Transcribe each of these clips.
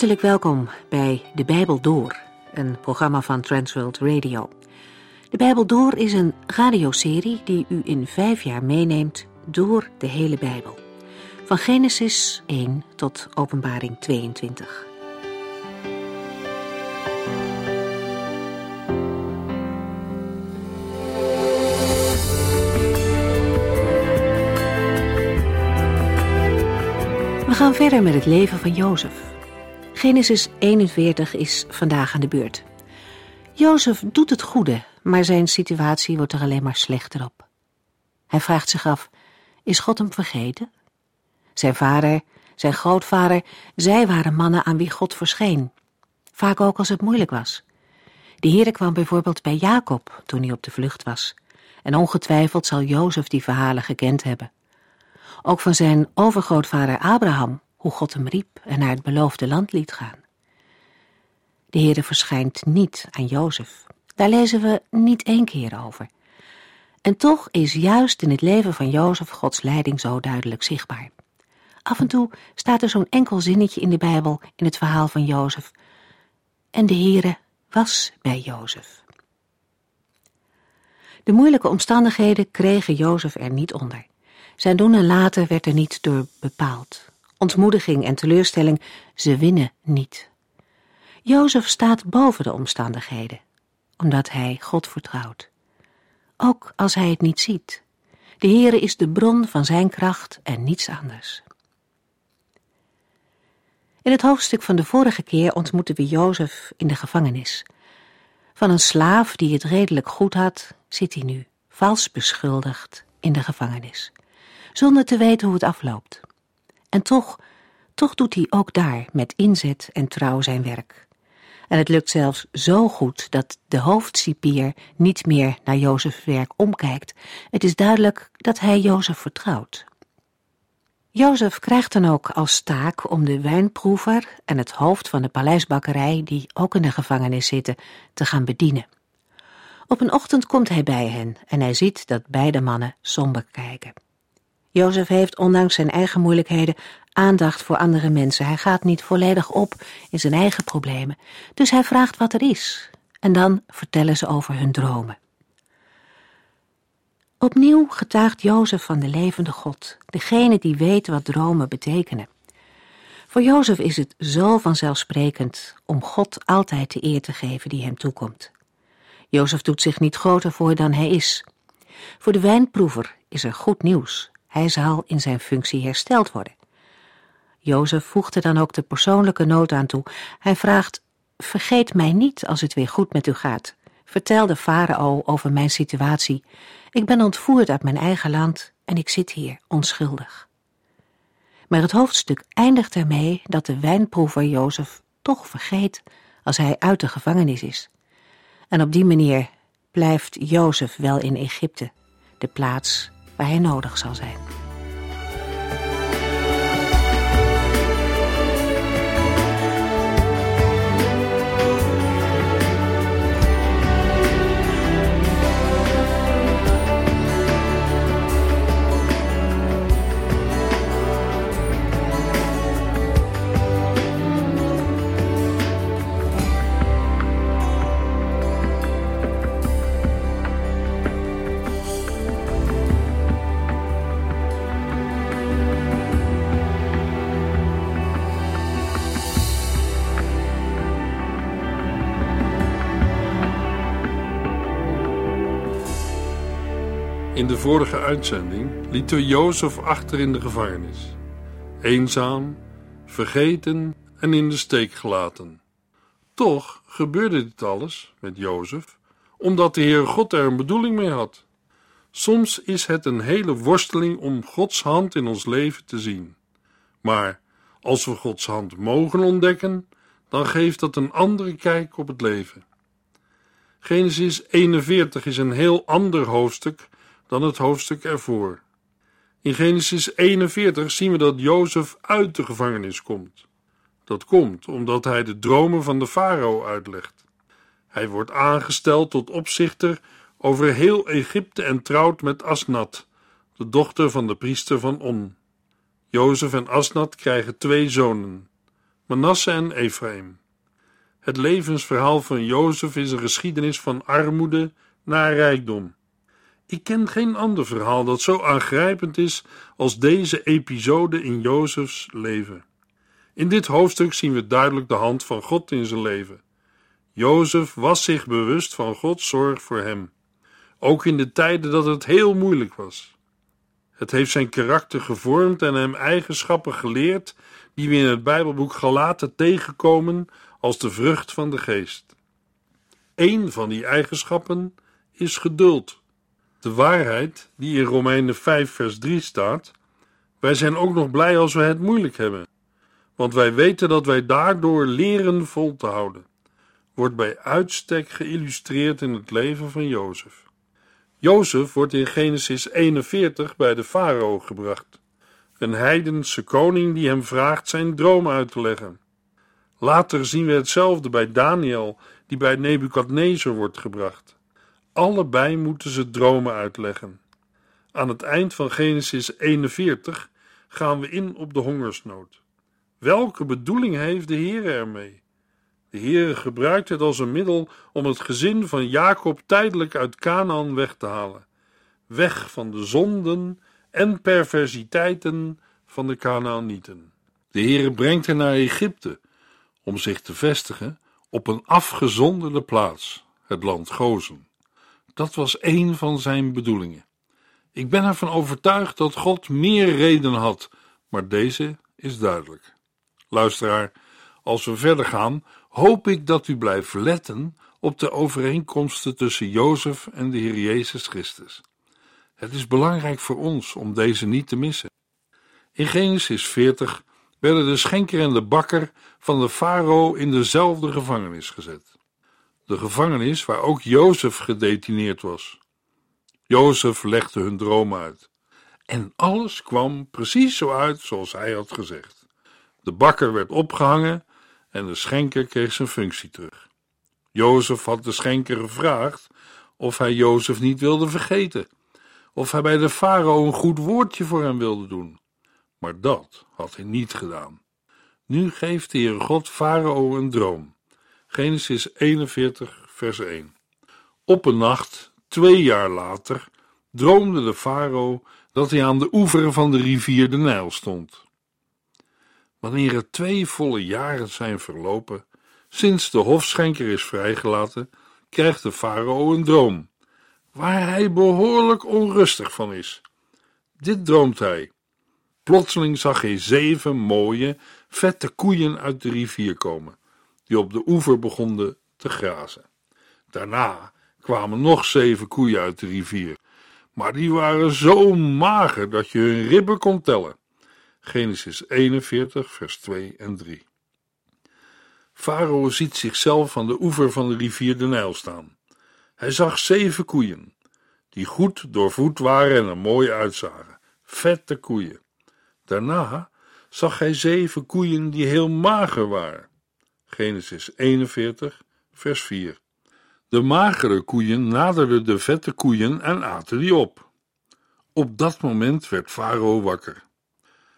Hartelijk welkom bij De Bijbel Door, een programma van Transworld Radio. De Bijbel Door is een radioserie die u in vijf jaar meeneemt door de hele Bijbel. Van Genesis 1 tot Openbaring 22. We gaan verder met het leven van Jozef. Genesis 41 is vandaag aan de beurt. Jozef doet het goede, maar zijn situatie wordt er alleen maar slechter op. Hij vraagt zich af, is God hem vergeten? Zijn vader, zijn grootvader, zij waren mannen aan wie God verscheen. Vaak ook als het moeilijk was. De Heere kwam bijvoorbeeld bij Jacob toen hij op de vlucht was. En ongetwijfeld zal Jozef die verhalen gekend hebben. Ook van zijn overgrootvader Abraham hoe God hem riep en naar het beloofde land liet gaan. De Heere verschijnt niet aan Jozef. Daar lezen we niet één keer over. En toch is juist in het leven van Jozef Gods leiding zo duidelijk zichtbaar. Af en toe staat er zo'n enkel zinnetje in de Bijbel in het verhaal van Jozef. En de Heere was bij Jozef. De moeilijke omstandigheden kregen Jozef er niet onder. Zijn doen en laten werd er niet door bepaald ontmoediging en teleurstelling, ze winnen niet. Jozef staat boven de omstandigheden, omdat hij God vertrouwt. Ook als hij het niet ziet. De Heere is de bron van zijn kracht en niets anders. In het hoofdstuk van de vorige keer ontmoeten we Jozef in de gevangenis. Van een slaaf die het redelijk goed had, zit hij nu, vals beschuldigd, in de gevangenis, zonder te weten hoe het afloopt. En toch, toch doet hij ook daar met inzet en trouw zijn werk. En het lukt zelfs zo goed dat de hoofdcipier niet meer naar Jozefs werk omkijkt. Het is duidelijk dat hij Jozef vertrouwt. Jozef krijgt dan ook als taak om de wijnproever en het hoofd van de paleisbakkerij, die ook in de gevangenis zitten, te gaan bedienen. Op een ochtend komt hij bij hen en hij ziet dat beide mannen somber kijken. Jozef heeft, ondanks zijn eigen moeilijkheden, aandacht voor andere mensen. Hij gaat niet volledig op in zijn eigen problemen. Dus hij vraagt wat er is. En dan vertellen ze over hun dromen. Opnieuw getuigt Jozef van de levende God, degene die weet wat dromen betekenen. Voor Jozef is het zo vanzelfsprekend om God altijd de eer te geven die hem toekomt. Jozef doet zich niet groter voor dan hij is. Voor de wijnproever is er goed nieuws. Hij zal in zijn functie hersteld worden. Jozef voegde dan ook de persoonlijke noot aan toe. Hij vraagt, vergeet mij niet als het weer goed met u gaat. Vertel de farao over mijn situatie. Ik ben ontvoerd uit mijn eigen land en ik zit hier onschuldig. Maar het hoofdstuk eindigt ermee dat de wijnproever Jozef toch vergeet als hij uit de gevangenis is. En op die manier blijft Jozef wel in Egypte, de plaats waar hij nodig zal zijn. Vorige uitzending lieten we Jozef achter in de gevangenis. Eenzaam, vergeten en in de steek gelaten. Toch gebeurde dit alles met Jozef, omdat de Heer God er een bedoeling mee had. Soms is het een hele worsteling om Gods hand in ons leven te zien. Maar als we Gods hand mogen ontdekken, dan geeft dat een andere kijk op het leven. Genesis 41 is een heel ander hoofdstuk dan het hoofdstuk ervoor. In Genesis 41 zien we dat Jozef uit de gevangenis komt. Dat komt omdat hij de dromen van de farao uitlegt. Hij wordt aangesteld tot opzichter over heel Egypte en trouwt met Asnat, de dochter van de priester van On. Jozef en Asnat krijgen twee zonen. Manasse en Ephraim. Het levensverhaal van Jozef is een geschiedenis van armoede naar rijkdom. Ik ken geen ander verhaal dat zo aangrijpend is als deze episode in Jozefs leven. In dit hoofdstuk zien we duidelijk de hand van God in zijn leven. Jozef was zich bewust van Gods zorg voor hem, ook in de tijden dat het heel moeilijk was. Het heeft zijn karakter gevormd en hem eigenschappen geleerd die we in het Bijbelboek Galaten tegenkomen als de vrucht van de geest. Eén van die eigenschappen is geduld. De waarheid die in Romeinen 5 vers 3 staat, wij zijn ook nog blij als we het moeilijk hebben, want wij weten dat wij daardoor leren vol te houden, wordt bij uitstek geïllustreerd in het leven van Jozef. Jozef wordt in Genesis 41 bij de farao gebracht, een heidense koning die hem vraagt zijn droom uit te leggen. Later zien we hetzelfde bij Daniel, die bij Nebukadnezar wordt gebracht. Allebei moeten ze dromen uitleggen. Aan het eind van Genesis 41 gaan we in op de hongersnood. Welke bedoeling heeft de Heer ermee? De Heer gebruikt het als een middel om het gezin van Jacob tijdelijk uit Canaan weg te halen. Weg van de zonden en perversiteiten van de Canaanieten. De Heer brengt hen naar Egypte om zich te vestigen op een afgezonderde plaats, het land Gozen. Dat was een van zijn bedoelingen. Ik ben ervan overtuigd dat God meer redenen had, maar deze is duidelijk. Luisteraar, als we verder gaan, hoop ik dat u blijft letten op de overeenkomsten tussen Jozef en de Heer Jezus Christus. Het is belangrijk voor ons om deze niet te missen. In Genesis 40 werden de schenker en de bakker van de farao in dezelfde gevangenis gezet. De gevangenis waar ook Jozef gedetineerd was. Jozef legde hun droom uit. En alles kwam precies zo uit zoals hij had gezegd. De bakker werd opgehangen en de schenker kreeg zijn functie terug. Jozef had de schenker gevraagd of hij Jozef niet wilde vergeten, of hij bij de farao een goed woordje voor hem wilde doen. Maar dat had hij niet gedaan. Nu geeft de Heer God Farao een droom. Genesis 41, vers 1. Op een nacht, twee jaar later, droomde de farao dat hij aan de oever van de rivier de Nijl stond. Wanneer er twee volle jaren zijn verlopen, sinds de hofschenker is vrijgelaten, krijgt de farao een droom, waar hij behoorlijk onrustig van is. Dit droomt hij. Plotseling zag hij zeven mooie, vette koeien uit de rivier komen, die op de oever begonnen te grazen. Daarna kwamen nog zeven koeien uit de rivier, maar die waren zo mager dat je hun ribben kon tellen. Genesis 41, vers 2 en 3. Farao ziet zichzelf aan de oever van de rivier de Nijl staan. Hij zag zeven koeien, die goed doorvoed waren en er mooi uitzagen. Vette koeien. Daarna zag hij zeven koeien die heel mager waren. Genesis 41, vers 4. De magere koeien naderden de vette koeien en aten die op. Op dat moment werd Farao wakker.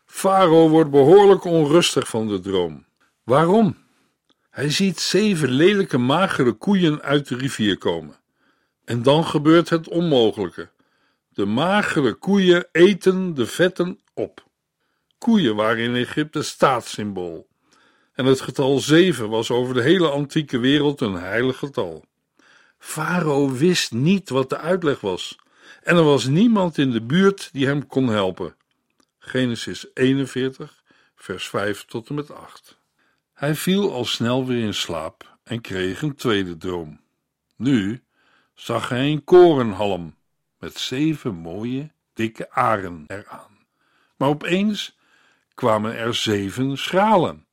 Farao wordt behoorlijk onrustig van de droom. Waarom? Hij ziet zeven lelijke magere koeien uit de rivier komen. En dan gebeurt het onmogelijke. De magere koeien eten de vetten op. Koeien waren in Egypte staatssymbool. En het getal zeven was over de hele antieke wereld een heilig getal. Farao wist niet wat de uitleg was. En er was niemand in de buurt die hem kon helpen. Genesis 41, vers 5 tot en met 8. Hij viel al snel weer in slaap en kreeg een tweede droom. Nu zag hij een korenhalm met zeven mooie, dikke aren eraan. Maar opeens kwamen er zeven schralen.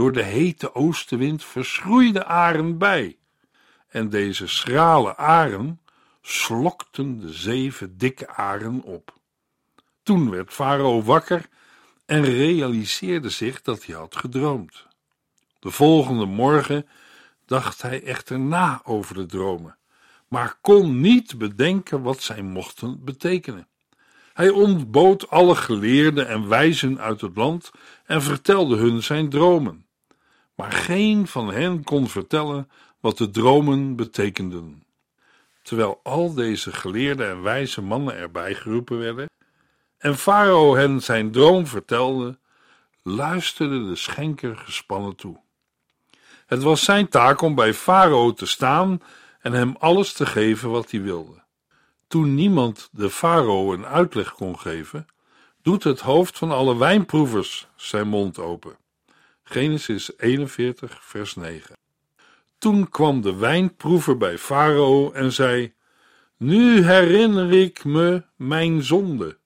Door de hete oostenwind verschroeide aren bij. En deze schrale aren slokten de zeven dikke aren op. Toen werd Farao wakker en realiseerde zich dat hij had gedroomd. De volgende morgen dacht hij echter na over de dromen, maar kon niet bedenken wat zij mochten betekenen. Hij ontbood alle geleerden en wijzen uit het land en vertelde hun zijn dromen. Maar geen van hen kon vertellen wat de dromen betekenden. Terwijl al deze geleerde en wijze mannen erbij geroepen werden en Farao hen zijn droom vertelde, luisterde de schenker gespannen toe. Het was zijn taak om bij Farao te staan en hem alles te geven wat hij wilde. Toen niemand de farao een uitleg kon geven, doet het hoofd van alle wijnproevers zijn mond open. Genesis 41, vers 9. Toen kwam de wijnproever bij farao en zei: Nu herinner ik me mijn zonde.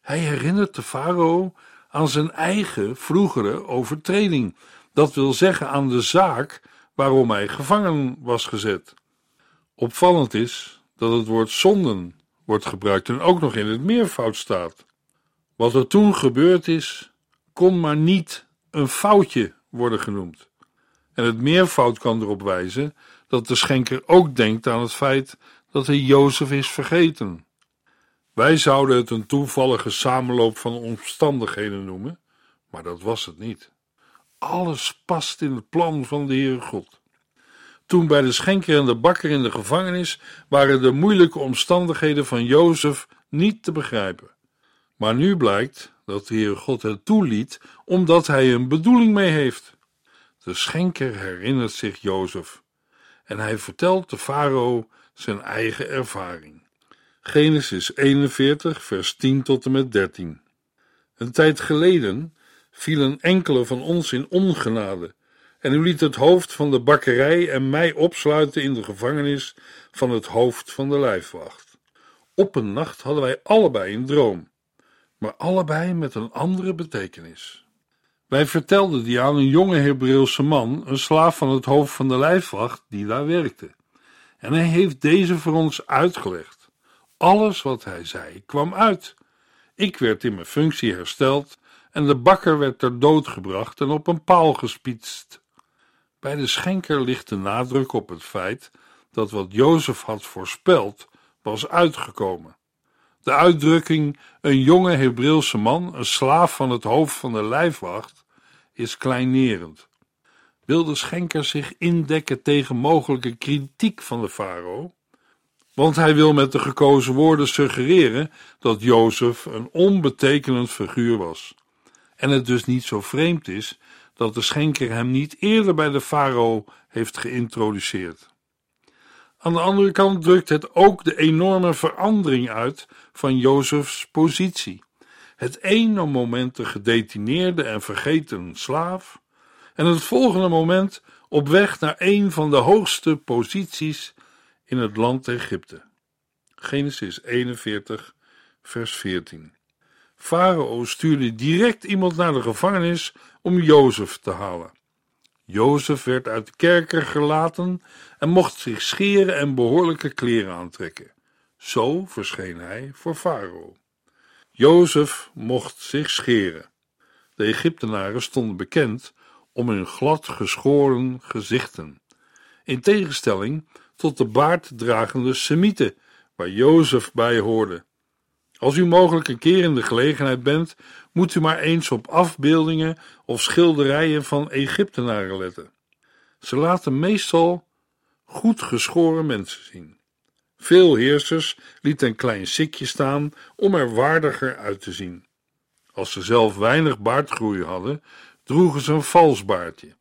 Hij herinnert de farao aan zijn eigen vroegere overtreding, dat wil zeggen aan de zaak waarom hij gevangen was gezet. Opvallend is dat het woord zonden wordt gebruikt en ook nog in het meervoud staat. Wat er toen gebeurd is, kon maar niet een foutje worden genoemd. En het meervoud kan erop wijzen dat de schenker ook denkt aan het feit dat hij Jozef is vergeten. Wij zouden het een toevallige samenloop van omstandigheden noemen, maar dat was het niet. Alles past in het plan van de Heere God. Toen bij de schenker en de bakker in de gevangenis waren de moeilijke omstandigheden van Jozef niet te begrijpen. Maar nu blijkt dat de Heere God het toeliet, omdat hij een bedoeling mee heeft. De schenker herinnert zich Jozef en hij vertelt de farao zijn eigen ervaring. Genesis 41, vers 10 tot en met 13. Een tijd geleden vielen enkele van ons in ongenade en u liet het hoofd van de bakkerij en mij opsluiten in de gevangenis van het hoofd van de lijfwacht. Op een nacht hadden wij allebei een droom, maar allebei met een andere betekenis. Wij vertelden die aan een jonge Hebreeuwse man, een slaaf van het hoofd van de lijfwacht, die daar werkte. En hij heeft deze voor ons uitgelegd. Alles wat hij zei kwam uit. Ik werd in mijn functie hersteld en de bakker werd ter dood gebracht en op een paal gespietst. Bij de schenker ligt de nadruk op het feit dat wat Jozef had voorspeld was uitgekomen. De uitdrukking een jonge Hebreeuwse man, een slaaf van het hoofd van de lijfwacht, is kleinerend. Wil de schenker zich indekken tegen mogelijke kritiek van de farao? Want hij wil met de gekozen woorden suggereren dat Jozef een onbetekenend figuur was. En het dus niet zo vreemd is dat de schenker hem niet eerder bij de farao heeft geïntroduceerd. Aan de andere kant drukt het ook de enorme verandering uit van Jozefs positie. Het ene moment de gedetineerde en vergeten slaaf, en het volgende moment op weg naar een van de hoogste posities in het land Egypte. Genesis 41, vers 14. Farao stuurde direct iemand naar de gevangenis om Jozef te halen. Jozef werd uit de kerker gelaten en mocht zich scheren en behoorlijke kleren aantrekken. Zo verscheen hij voor Farao. Jozef mocht zich scheren. De Egyptenaren stonden bekend om hun glad geschoren gezichten, in tegenstelling tot de baarddragende Semieten, waar Jozef bij hoorde. Als u mogelijk een keer in de gelegenheid bent, moet u maar eens op afbeeldingen of schilderijen van Egyptenaren letten. Ze laten meestal goed geschoren mensen zien. Veel heersers lieten een klein sikje staan om er waardiger uit te zien. Als ze zelf weinig baardgroei hadden, droegen ze een vals baardje.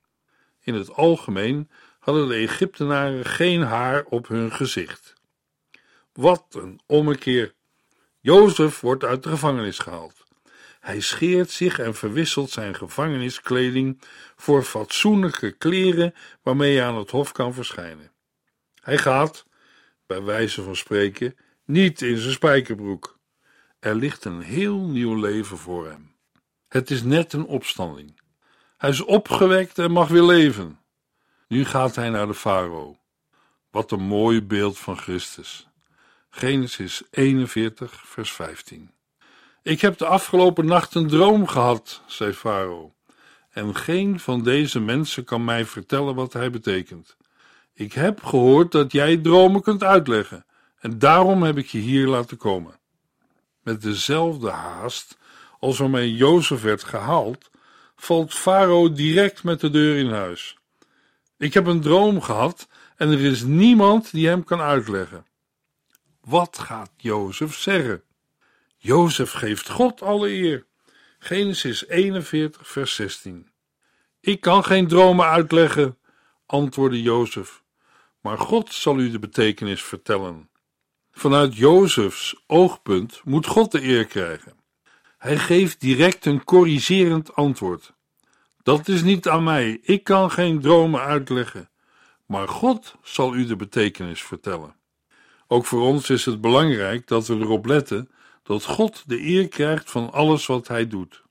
In het algemeen hadden de Egyptenaren geen haar op hun gezicht. Wat een ommekeer! Jozef wordt uit de gevangenis gehaald. Hij scheert zich en verwisselt zijn gevangeniskleding voor fatsoenlijke kleren waarmee hij aan het hof kan verschijnen. Hij gaat, bij wijze van spreken, niet in zijn spijkerbroek. Er ligt een heel nieuw leven voor hem. Het is net een opstanding. Hij is opgewekt en mag weer leven. Nu gaat hij naar de farao. Wat een mooi beeld van Christus. Genesis 41, vers 15. Ik heb de afgelopen nacht een droom gehad, zei Farao, en geen van deze mensen kan mij vertellen wat hij betekent. Ik heb gehoord dat jij dromen kunt uitleggen, en daarom heb ik je hier laten komen. Met dezelfde haast als waarmee Jozef werd gehaald, valt Farao direct met de deur in huis. Ik heb een droom gehad en er is niemand die hem kan uitleggen. Wat gaat Jozef zeggen? Jozef geeft God alle eer. Genesis 41, vers 16. Ik kan geen dromen uitleggen, antwoordde Jozef, maar God zal u de betekenis vertellen. Vanuit Jozefs oogpunt moet God de eer krijgen. Hij geeft direct een corrigerend antwoord. Dat is niet aan mij, ik kan geen dromen uitleggen, maar God zal u de betekenis vertellen. Ook voor ons is het belangrijk dat we erop letten dat God de eer krijgt van alles wat hij doet.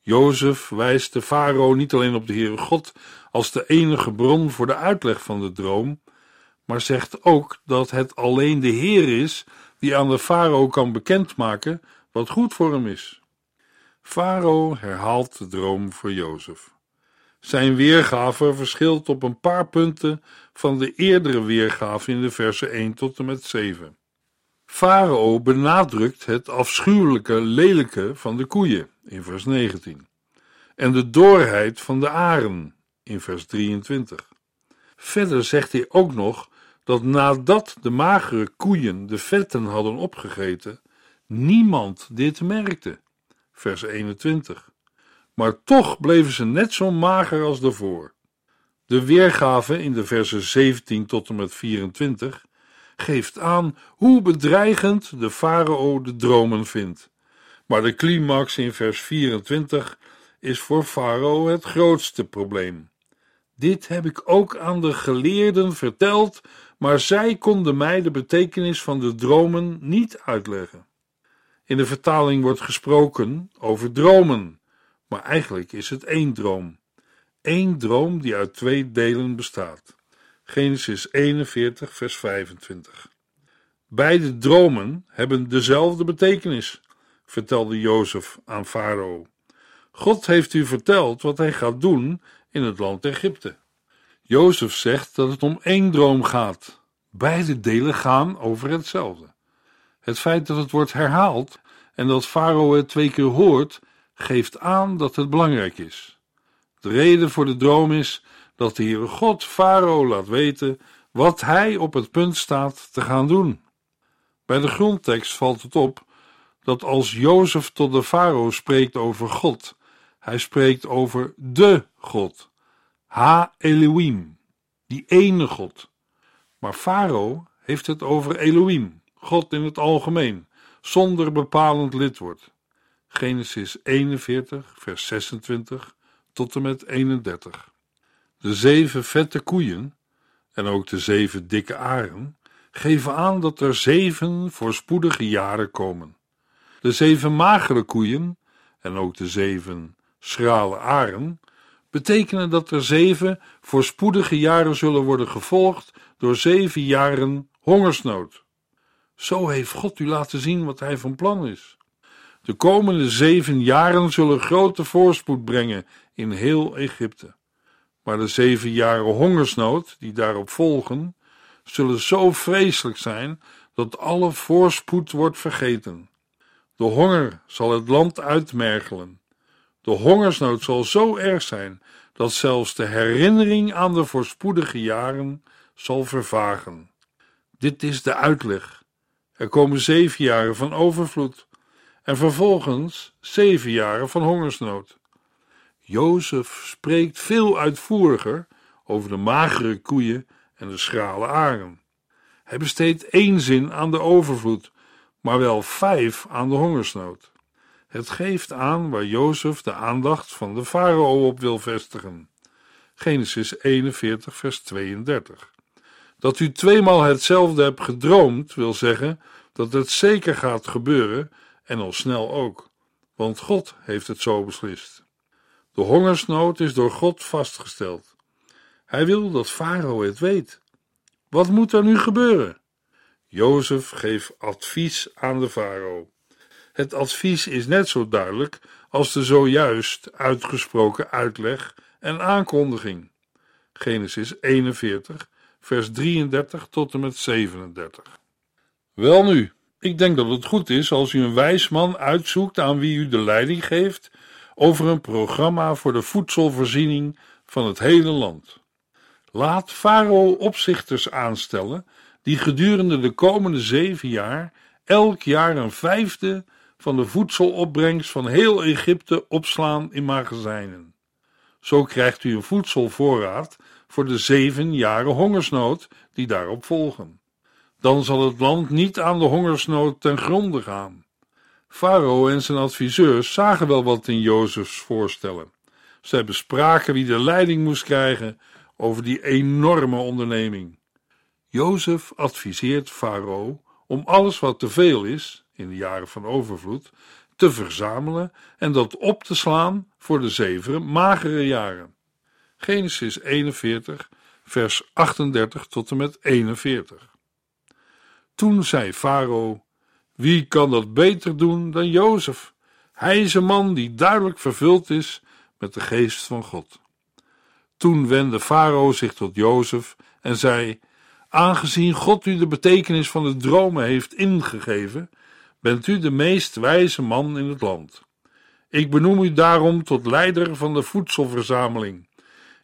Jozef wijst de farao niet alleen op de Heere God als de enige bron voor de uitleg van de droom, maar zegt ook dat het alleen de Heer is die aan de farao kan bekendmaken wat goed voor hem is. Farao herhaalt de droom voor Jozef. Zijn weergave verschilt op een paar punten van de eerdere weergave in de versen 1 tot en met 7. Farao benadrukt het afschuwelijke, lelijke van de koeien in vers 19 en de doorheid van de aren in vers 23. Verder zegt hij ook nog dat nadat de magere koeien de vetten hadden opgegeten, niemand dit merkte. Vers 21. Maar toch bleven ze net zo mager als daarvoor. De weergave in de versen 17 tot en met 24 geeft aan hoe bedreigend de farao de dromen vindt. Maar de climax in vers 24 is voor farao het grootste probleem. Dit heb ik ook aan de geleerden verteld, maar zij konden mij de betekenis van de dromen niet uitleggen. In de vertaling wordt gesproken over dromen, maar eigenlijk is het één droom. Eén droom die uit twee delen bestaat. Genesis 41, vers 25. Beide dromen hebben dezelfde betekenis, vertelde Jozef aan Farao. God heeft u verteld wat hij gaat doen in het land Egypte. Jozef zegt dat het om één droom gaat. Beide delen gaan over hetzelfde. Het feit dat het wordt herhaald en dat Farao het twee keer hoort, geeft aan dat het belangrijk is. De reden voor de droom is dat de Heere God Farao laat weten wat hij op het punt staat te gaan doen. Bij de grondtekst valt het op dat als Jozef tot de Farao spreekt over God, hij spreekt over de God, Ha Elohim, die ene God. Maar Farao heeft het over Elohim, God in het algemeen, zonder bepalend lidwoord. Genesis 41, vers 26 tot en met 31. De zeven vette koeien en ook de zeven dikke aren geven aan dat er zeven voorspoedige jaren komen. De zeven magere koeien en ook de zeven schrale aren betekenen dat er zeven voorspoedige jaren zullen worden gevolgd door zeven jaren hongersnood. Zo heeft God u laten zien wat hij van plan is. De komende zeven jaren zullen grote voorspoed brengen in heel Egypte. Maar de zeven jaren hongersnood die daarop volgen, zullen zo vreselijk zijn dat alle voorspoed wordt vergeten. De honger zal het land uitmergelen. De hongersnood zal zo erg zijn dat zelfs de herinnering aan de voorspoedige jaren zal vervagen. Dit is de uitleg. Er komen zeven jaren van overvloed en vervolgens zeven jaren van hongersnood. Jozef spreekt veel uitvoeriger over de magere koeien en de schrale aren. Hij besteedt één zin aan de overvloed, maar wel vijf aan de hongersnood. Het geeft aan waar Jozef de aandacht van de farao op wil vestigen. Genesis 41, vers 32. Dat u tweemaal hetzelfde hebt gedroomd, wil zeggen dat het zeker gaat gebeuren en al snel ook, want God heeft het zo beslist. De hongersnood is door God vastgesteld. Hij wil dat Farao het weet. Wat moet er nu gebeuren? Jozef geeft advies aan de farao. Het advies is net zo duidelijk als de zojuist uitgesproken uitleg en aankondiging. Genesis 41, vers 33 tot en met 37. Welnu, ik denk dat het goed is als u een wijs man uitzoekt aan wie u de leiding geeft over een programma voor de voedselvoorziening van het hele land. Laat Farao opzichters aanstellen die gedurende de komende zeven jaar elk jaar een vijfde van de voedselopbrengst van heel Egypte opslaan in magazijnen. Zo krijgt u een voedselvoorraad voor de zeven jaren hongersnood die daarop volgen. Dan zal het land niet aan de hongersnood ten gronde gaan. Farao en zijn adviseurs zagen wel wat in Jozefs voorstellen. Zij bespraken wie de leiding moest krijgen over die enorme onderneming. Jozef adviseert Farao om alles wat te veel is, in de jaren van overvloed, te verzamelen en dat op te slaan voor de zeven magere jaren. Genesis 41, vers 38 tot en met 41. Toen zei Farao: Wie kan dat beter doen dan Jozef? Hij is een man die duidelijk vervuld is met de geest van God. Toen wendde Farao zich tot Jozef en zei: Aangezien God u de betekenis van de dromen heeft ingegeven, bent u de meest wijze man in het land. Ik benoem u daarom tot leider van de voedselverzameling.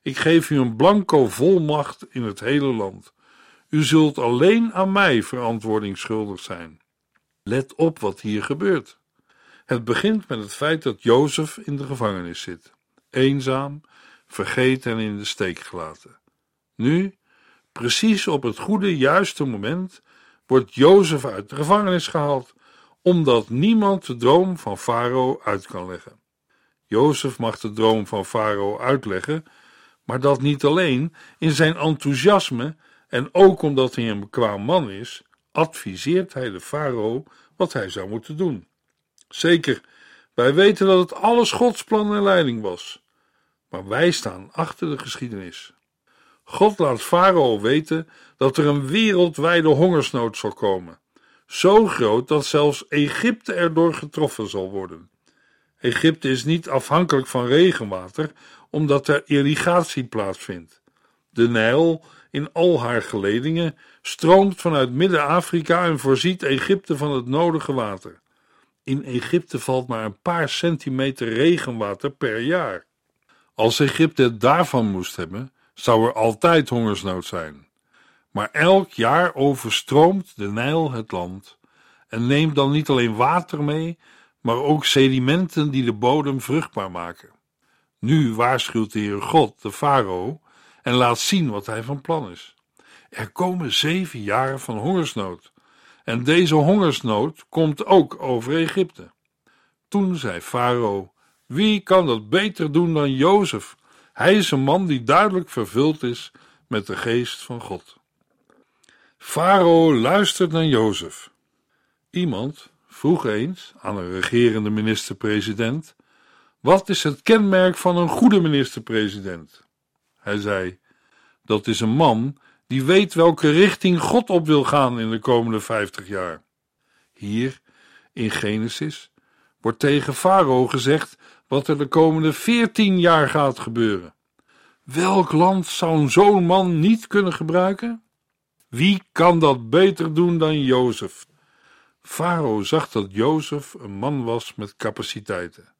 Ik geef u een blanco volmacht in het hele land. U zult alleen aan mij verantwoording schuldig zijn. Let op wat hier gebeurt. Het begint met het feit dat Jozef in de gevangenis zit, eenzaam, vergeten en in de steek gelaten. Nu, precies op het goede, juiste moment, wordt Jozef uit de gevangenis gehaald, omdat niemand de droom van Farao uit kan leggen. Jozef mag de droom van Farao uitleggen, maar dat niet alleen. In zijn enthousiasme en ook omdat hij een bekwaam man is, adviseert hij de farao wat hij zou moeten doen. Zeker, wij weten dat het alles Gods plan en leiding was. Maar wij staan achter de geschiedenis. God laat Farao weten dat er een wereldwijde hongersnood zal komen. Zo groot dat zelfs Egypte erdoor getroffen zal worden. Egypte is niet afhankelijk van regenwater, omdat er irrigatie plaatsvindt. De Nijl, in al haar geledingen, stroomt vanuit Midden-Afrika en voorziet Egypte van het nodige water. In Egypte valt maar een paar centimeter regenwater per jaar. Als Egypte het daarvan moest hebben, zou er altijd hongersnood zijn. Maar elk jaar overstroomt de Nijl het land en neemt dan niet alleen water mee, maar ook sedimenten die de bodem vruchtbaar maken. Nu waarschuwt de Heer God de farao en laat zien wat hij van plan is. Er komen zeven jaren van hongersnood. En deze hongersnood komt ook over Egypte. Toen zei Farao: Wie kan dat beter doen dan Jozef? Hij is een man die duidelijk vervuld is met de geest van God. Farao luistert naar Jozef. Iemand vroeg eens aan een regerende minister-president: Wat is het kenmerk van een goede minister-president? Hij zei: Dat is een man die weet welke richting God op wil gaan in de komende vijftig jaar. Hier in Genesis wordt tegen Farao gezegd wat er de komende veertien jaar gaat gebeuren. Welk land zou zo'n man niet kunnen gebruiken? Wie kan dat beter doen dan Jozef? Farao zag dat Jozef een man was met capaciteiten.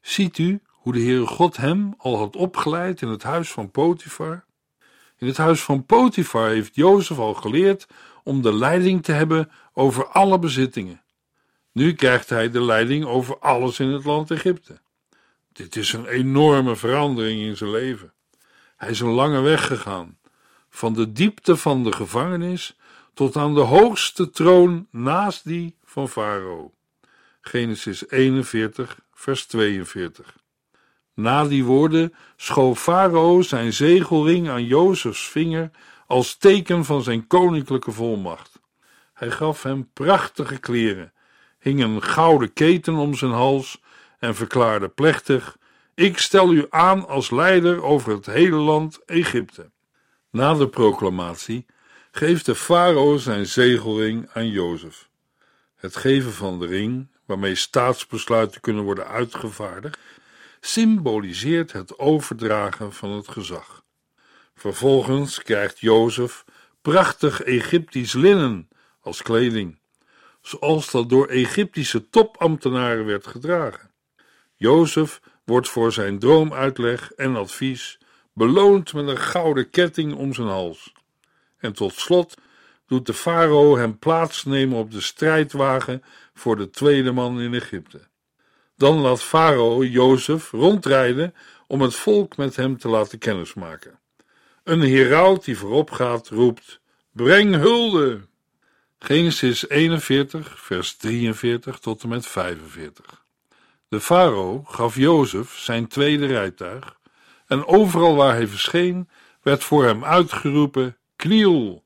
Ziet u hoe de Heere God hem al had opgeleid in het huis van Potifar? In het huis van Potifar heeft Jozef al geleerd om de leiding te hebben over alle bezittingen. Nu krijgt hij de leiding over alles in het land Egypte. Dit is een enorme verandering in zijn leven. Hij is een lange weg gegaan, van de diepte van de gevangenis tot aan de hoogste troon naast die van Farao. Genesis 41, vers 42. Na die woorden schoof Farao zijn zegelring aan Jozefs vinger als teken van zijn koninklijke volmacht. Hij gaf hem prachtige kleren, hing een gouden keten om zijn hals en verklaarde plechtig: Ik stel u aan als leider over het hele land Egypte. Na de proclamatie geeft de farao zijn zegelring aan Jozef. Het geven van de ring, waarmee staatsbesluiten kunnen worden uitgevaardigd, symboliseert het overdragen van het gezag. Vervolgens krijgt Jozef prachtig Egyptisch linnen als kleding, zoals dat door Egyptische topambtenaren werd gedragen. Jozef wordt voor zijn droomuitleg en advies beloond met een gouden ketting om zijn hals. En tot slot doet de farao hem plaatsnemen op de strijdwagen voor de tweede man in Egypte. Dan laat farao Jozef rondrijden om het volk met hem te laten kennismaken. Een heraut die voorop gaat roept: Breng hulde! Genesis 41, vers 43 tot en met 45. De farao gaf Jozef zijn tweede rijtuig, en overal waar hij verscheen, werd voor hem uitgeroepen: Kniel!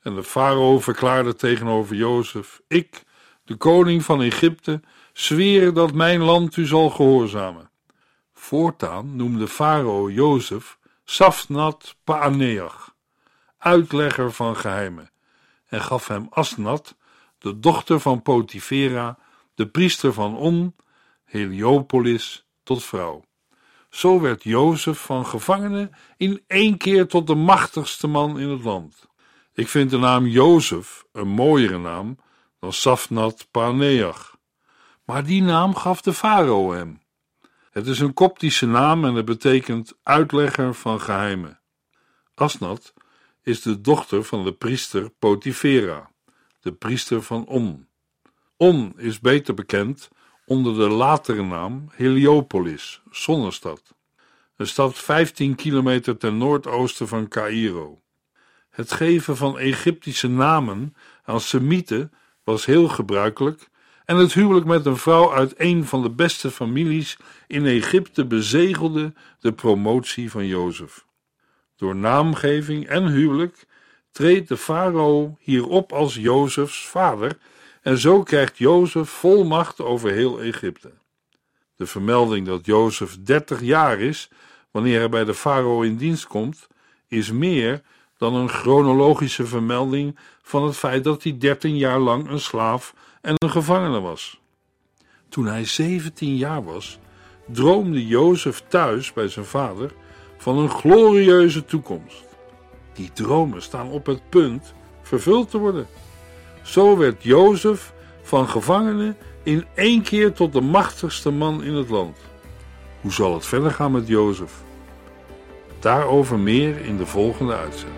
En de farao verklaarde tegenover Jozef: Ik, de koning van Egypte, zweer dat mijn land u zal gehoorzamen. Voortaan noemde farao Jozef Safnat Paaneach, uitlegger van geheimen, en gaf hem Asnat, de dochter van Potifera, de priester van On, Heliopolis, tot vrouw. Zo werd Jozef van gevangene in één keer tot de machtigste man in het land. Ik vind de naam Jozef een mooiere naam dan Safnat Paneach. Maar die naam gaf de farao hem. Het is een Koptische naam en het betekent uitlegger van geheimen. Asnat is de dochter van de priester Potifera, de priester van On. On is beter bekend onder de latere naam Heliopolis, zonnestad. Een stad 15 kilometer ten noordoosten van Caïro. Het geven van Egyptische namen aan Semieten was heel gebruikelijk en het huwelijk met een vrouw uit een van de beste families in Egypte bezegelde de promotie van Jozef. Door naamgeving en huwelijk treedt de farao hierop als Jozefs vader en zo krijgt Jozef volmacht over heel Egypte. De vermelding dat Jozef 30 jaar is wanneer hij bij de farao in dienst komt, is meer dan een chronologische vermelding van het feit dat hij 13 jaar lang een slaaf en een gevangene was. Toen hij 17 jaar was, droomde Jozef thuis bij zijn vader van een glorieuze toekomst. Die dromen staan op het punt vervuld te worden. Zo werd Jozef van gevangene in één keer tot de machtigste man in het land. Hoe zal het verder gaan met Jozef? Daarover meer in de volgende uitzending.